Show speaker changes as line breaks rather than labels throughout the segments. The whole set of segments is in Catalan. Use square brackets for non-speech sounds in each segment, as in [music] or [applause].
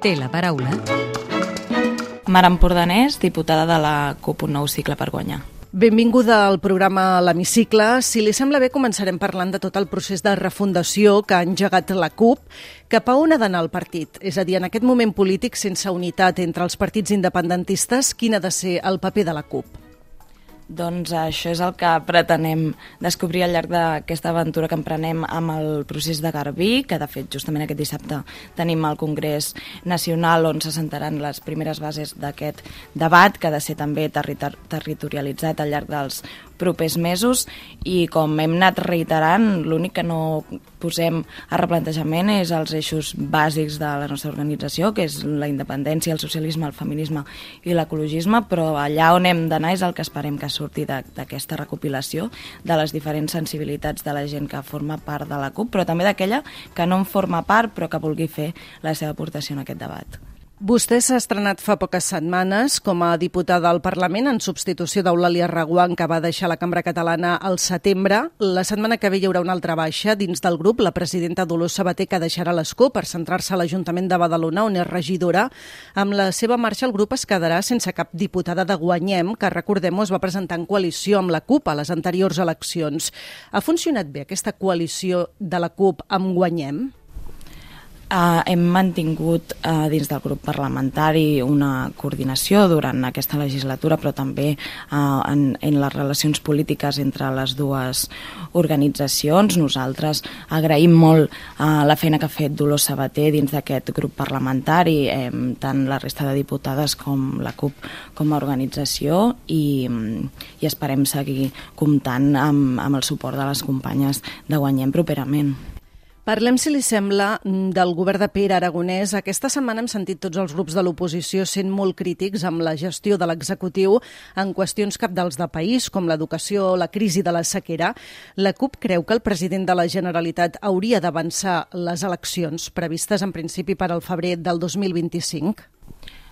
Té la paraula.
Mara Empordanès, diputada de la CUP Un Nou Cicle per Guanyar.
Benvinguda al programa L'Hemicicle. Si li sembla bé, començarem parlant de tot el procés de refundació que ha engegat la CUP. Cap a on ha d'anar el partit? És a dir, en aquest moment polític sense unitat entre els partits independentistes, quin ha de ser el paper de la CUP?
Doncs això és el que pretenem descobrir al llarg d'aquesta aventura que emprenem amb el procés de Garbí, que de fet justament aquest dissabte tenim el Congrés Nacional on se sentaran les primeres bases d'aquest debat, que ha de ser també territor territorialitzat al llarg dels propers mesos i com hem anat reiterant, l'únic que no posem a replantejament és els eixos bàsics de la nostra organització, que és la independència, el socialisme, el feminisme i l'ecologisme, però allà on hem d'anar és el que esperem que surti d'aquesta recopilació de les diferents sensibilitats de la gent que forma part de la CUP, però també d'aquella que no en forma part però que vulgui fer la seva aportació en aquest debat.
Vostè s'ha estrenat fa poques setmanes com a diputada al Parlament en substitució d'Eulàlia Reguant, que va deixar la Cambra Catalana al setembre. La setmana que ve hi haurà una altra baixa dins del grup, la presidenta Dolors Sabater, que deixarà l'escó per centrar-se a l'Ajuntament de Badalona, on és regidora. Amb la seva marxa, el grup es quedarà sense cap diputada de Guanyem, que, recordem es va presentar en coalició amb la CUP a les anteriors eleccions. Ha funcionat bé aquesta coalició de la CUP amb Guanyem?
Uh, hem mantingut uh, dins del grup parlamentari una coordinació durant aquesta legislatura, però també uh, en, en les relacions polítiques entre les dues organitzacions. Nosaltres agraïm molt uh, la feina que ha fet Dolors Sabater dins d'aquest grup parlamentari, eh, tant la resta de diputades com la CUP com a organització i, i esperem seguir comptant amb, amb el suport de les companyes de Guanyem properament.
Parlem, si li sembla, del govern de Pere Aragonès. Aquesta setmana hem sentit tots els grups de l'oposició sent molt crítics amb la gestió de l'executiu en qüestions capdals de país, com l'educació o la crisi de la sequera. La CUP creu que el president de la Generalitat hauria d'avançar les eleccions previstes en principi per al febrer del 2025?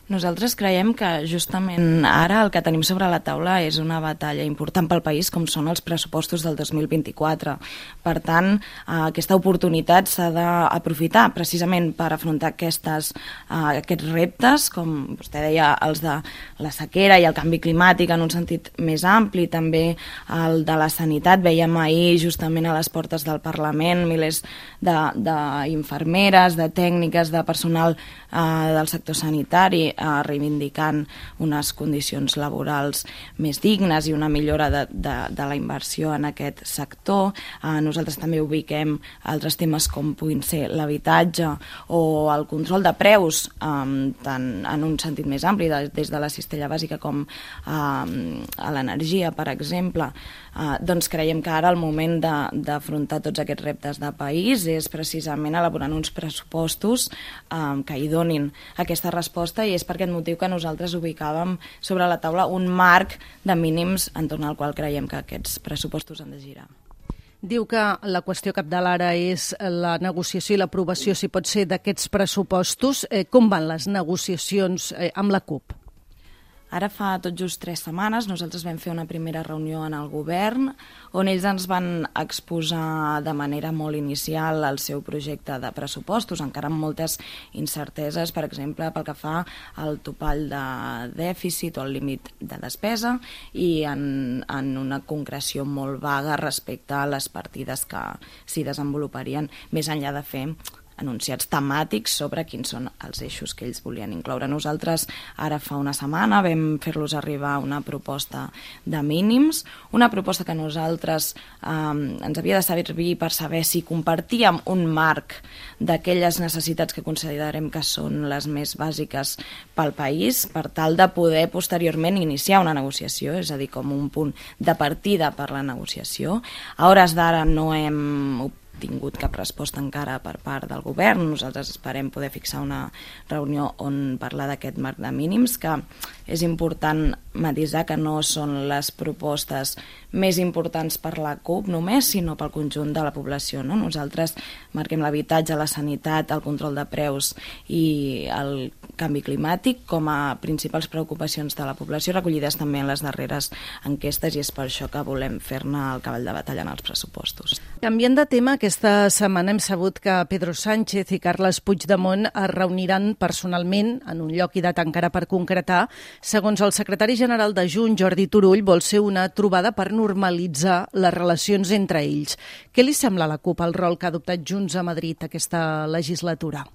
Nosaltres creiem que justament ara el que tenim sobre la taula és una batalla important pel país com són els pressupostos del 2024. Per tant, eh, aquesta oportunitat s'ha d'aprofitar precisament per afrontar aquestes, eh, aquests reptes, com vostè deia, els de la sequera i el canvi climàtic en un sentit més ampli, també el de la sanitat. Veiem ahir justament a les portes del Parlament milers d'infermeres, de, de tècniques, de personal eh, del sector sanitari eh, reivindicant unes condicions laborals més dignes i una millora de, de, de la inversió en aquest sector. Eh, nosaltres també ubiquem altres temes com puguin ser l'habitatge o el control de preus, eh, tant en un sentit més ampli, de, des de la cistella bàsica com eh, a l'energia, per exemple. Eh, doncs creiem que ara el moment d'afrontar tots aquests reptes de país és precisament elaborant uns pressupostos eh, que hi donin aquesta resposta i és per aquest motiu que nosaltres ubicàvem sobre la taula un marc de mínims entorn al qual creiem que aquests pressupostos han de girar.
Diu que la qüestió capdalt ara és la negociació i l'aprovació, si pot ser, d'aquests pressupostos. Eh, com van les negociacions eh, amb la CUP?
Ara fa tot just tres setmanes nosaltres vam fer una primera reunió en el govern on ells ens van exposar de manera molt inicial el seu projecte de pressupostos, encara amb moltes incerteses, per exemple, pel que fa al topall de dèficit o al límit de despesa i en, en una concreció molt vaga respecte a les partides que s'hi desenvoluparien més enllà de fer anunciats temàtics sobre quins són els eixos que ells volien incloure. Nosaltres ara fa una setmana vam fer-los arribar una proposta de mínims, una proposta que nosaltres eh, ens havia de servir per saber si compartíem un marc d'aquelles necessitats que considerem que són les més bàsiques pel país, per tal de poder posteriorment iniciar una negociació, és a dir, com un punt de partida per la negociació. A hores d'ara no hem resposta encara per part del govern. Nosaltres esperem poder fixar una reunió on parlar d'aquest marc de mínims, que és important matisar que no són les propostes més importants per la CUP només, sinó pel conjunt de la població. No? Nosaltres marquem l'habitatge, la sanitat, el control de preus i el canvi climàtic com a principals preocupacions de la població, recollides també en les darreres enquestes i és per això que volem fer-ne el cavall de batalla en els pressupostos.
Canviant de tema, aquesta setmana hem sabut que Pedro Sánchez i Carles Puigdemont es reuniran personalment en un lloc i data encara per concretar. Segons el secretari general de Junts, Jordi Turull, vol ser una trobada per normalitzar les relacions entre ells. Què li sembla a la CUP el rol que ha adoptat Junts a Madrid aquesta legislatura?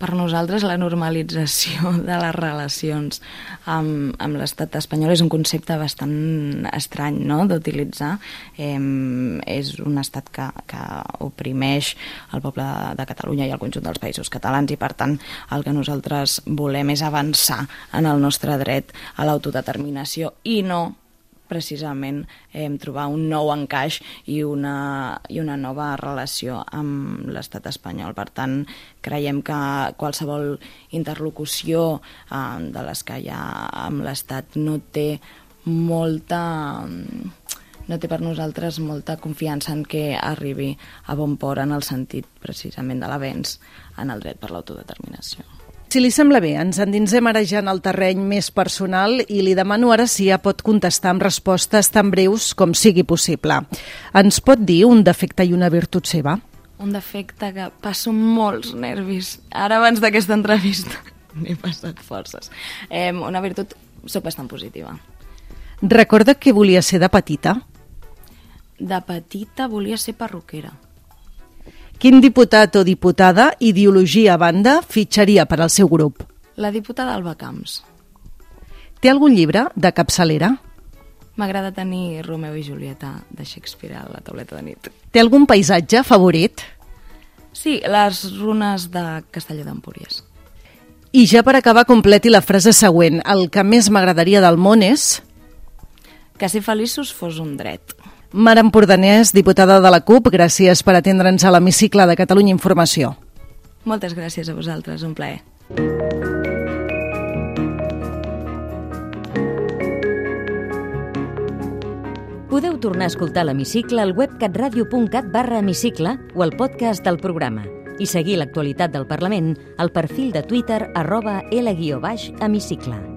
Per nosaltres la normalització [laughs] de les relacions amb, amb l'estat espanyol és un concepte bastant estrany no? d'utilitzar. Eh, és un estat que, que oprimeix el poble de, de Catalunya i el conjunt dels països catalans i per tant el que nosaltres volem és avançar en el nostre dret a l'autodeterminació i no precisament eh, trobar un nou encaix i una, i una nova relació amb l'estat espanyol. Per tant, creiem que qualsevol interlocució eh, de les que hi ha amb l'estat no té molta no té per nosaltres molta confiança en que arribi a bon port en el sentit precisament de l'avenç en el dret per l'autodeterminació.
Si li sembla bé, ens endinsem ara ja en el terreny més personal i li demano ara si ja pot contestar amb respostes tan breus com sigui possible. Ens pot dir un defecte i una virtut seva?
Un defecte que passo molts nervis. Ara, abans d'aquesta entrevista, [laughs] n'he passat forces. Eh, una virtut, soc bastant positiva.
Recorda que volia ser de petita?
De petita volia ser perruquera.
Quin diputat o diputada, ideologia a banda, fitxaria per al seu grup?
La diputada Alba Camps.
Té algun llibre de capçalera?
M'agrada tenir Romeo i Julieta de Shakespeare a la tauleta de nit.
Té algun paisatge favorit?
Sí, les runes de Castelló d'Empúries.
I ja per acabar, completi la frase següent. El que més m'agradaria del món és...
Que ser feliços fos un dret.
Mar Empordanès, diputada de la CUP, gràcies per atendre'ns a l'hemicicle de Catalunya Informació.
Moltes gràcies a vosaltres, un plaer.
Podeu tornar a escoltar l'hemicicle al web catradio.cat barra hemicicle o al podcast del programa i seguir l'actualitat del Parlament al perfil de Twitter arroba L-hemicicle.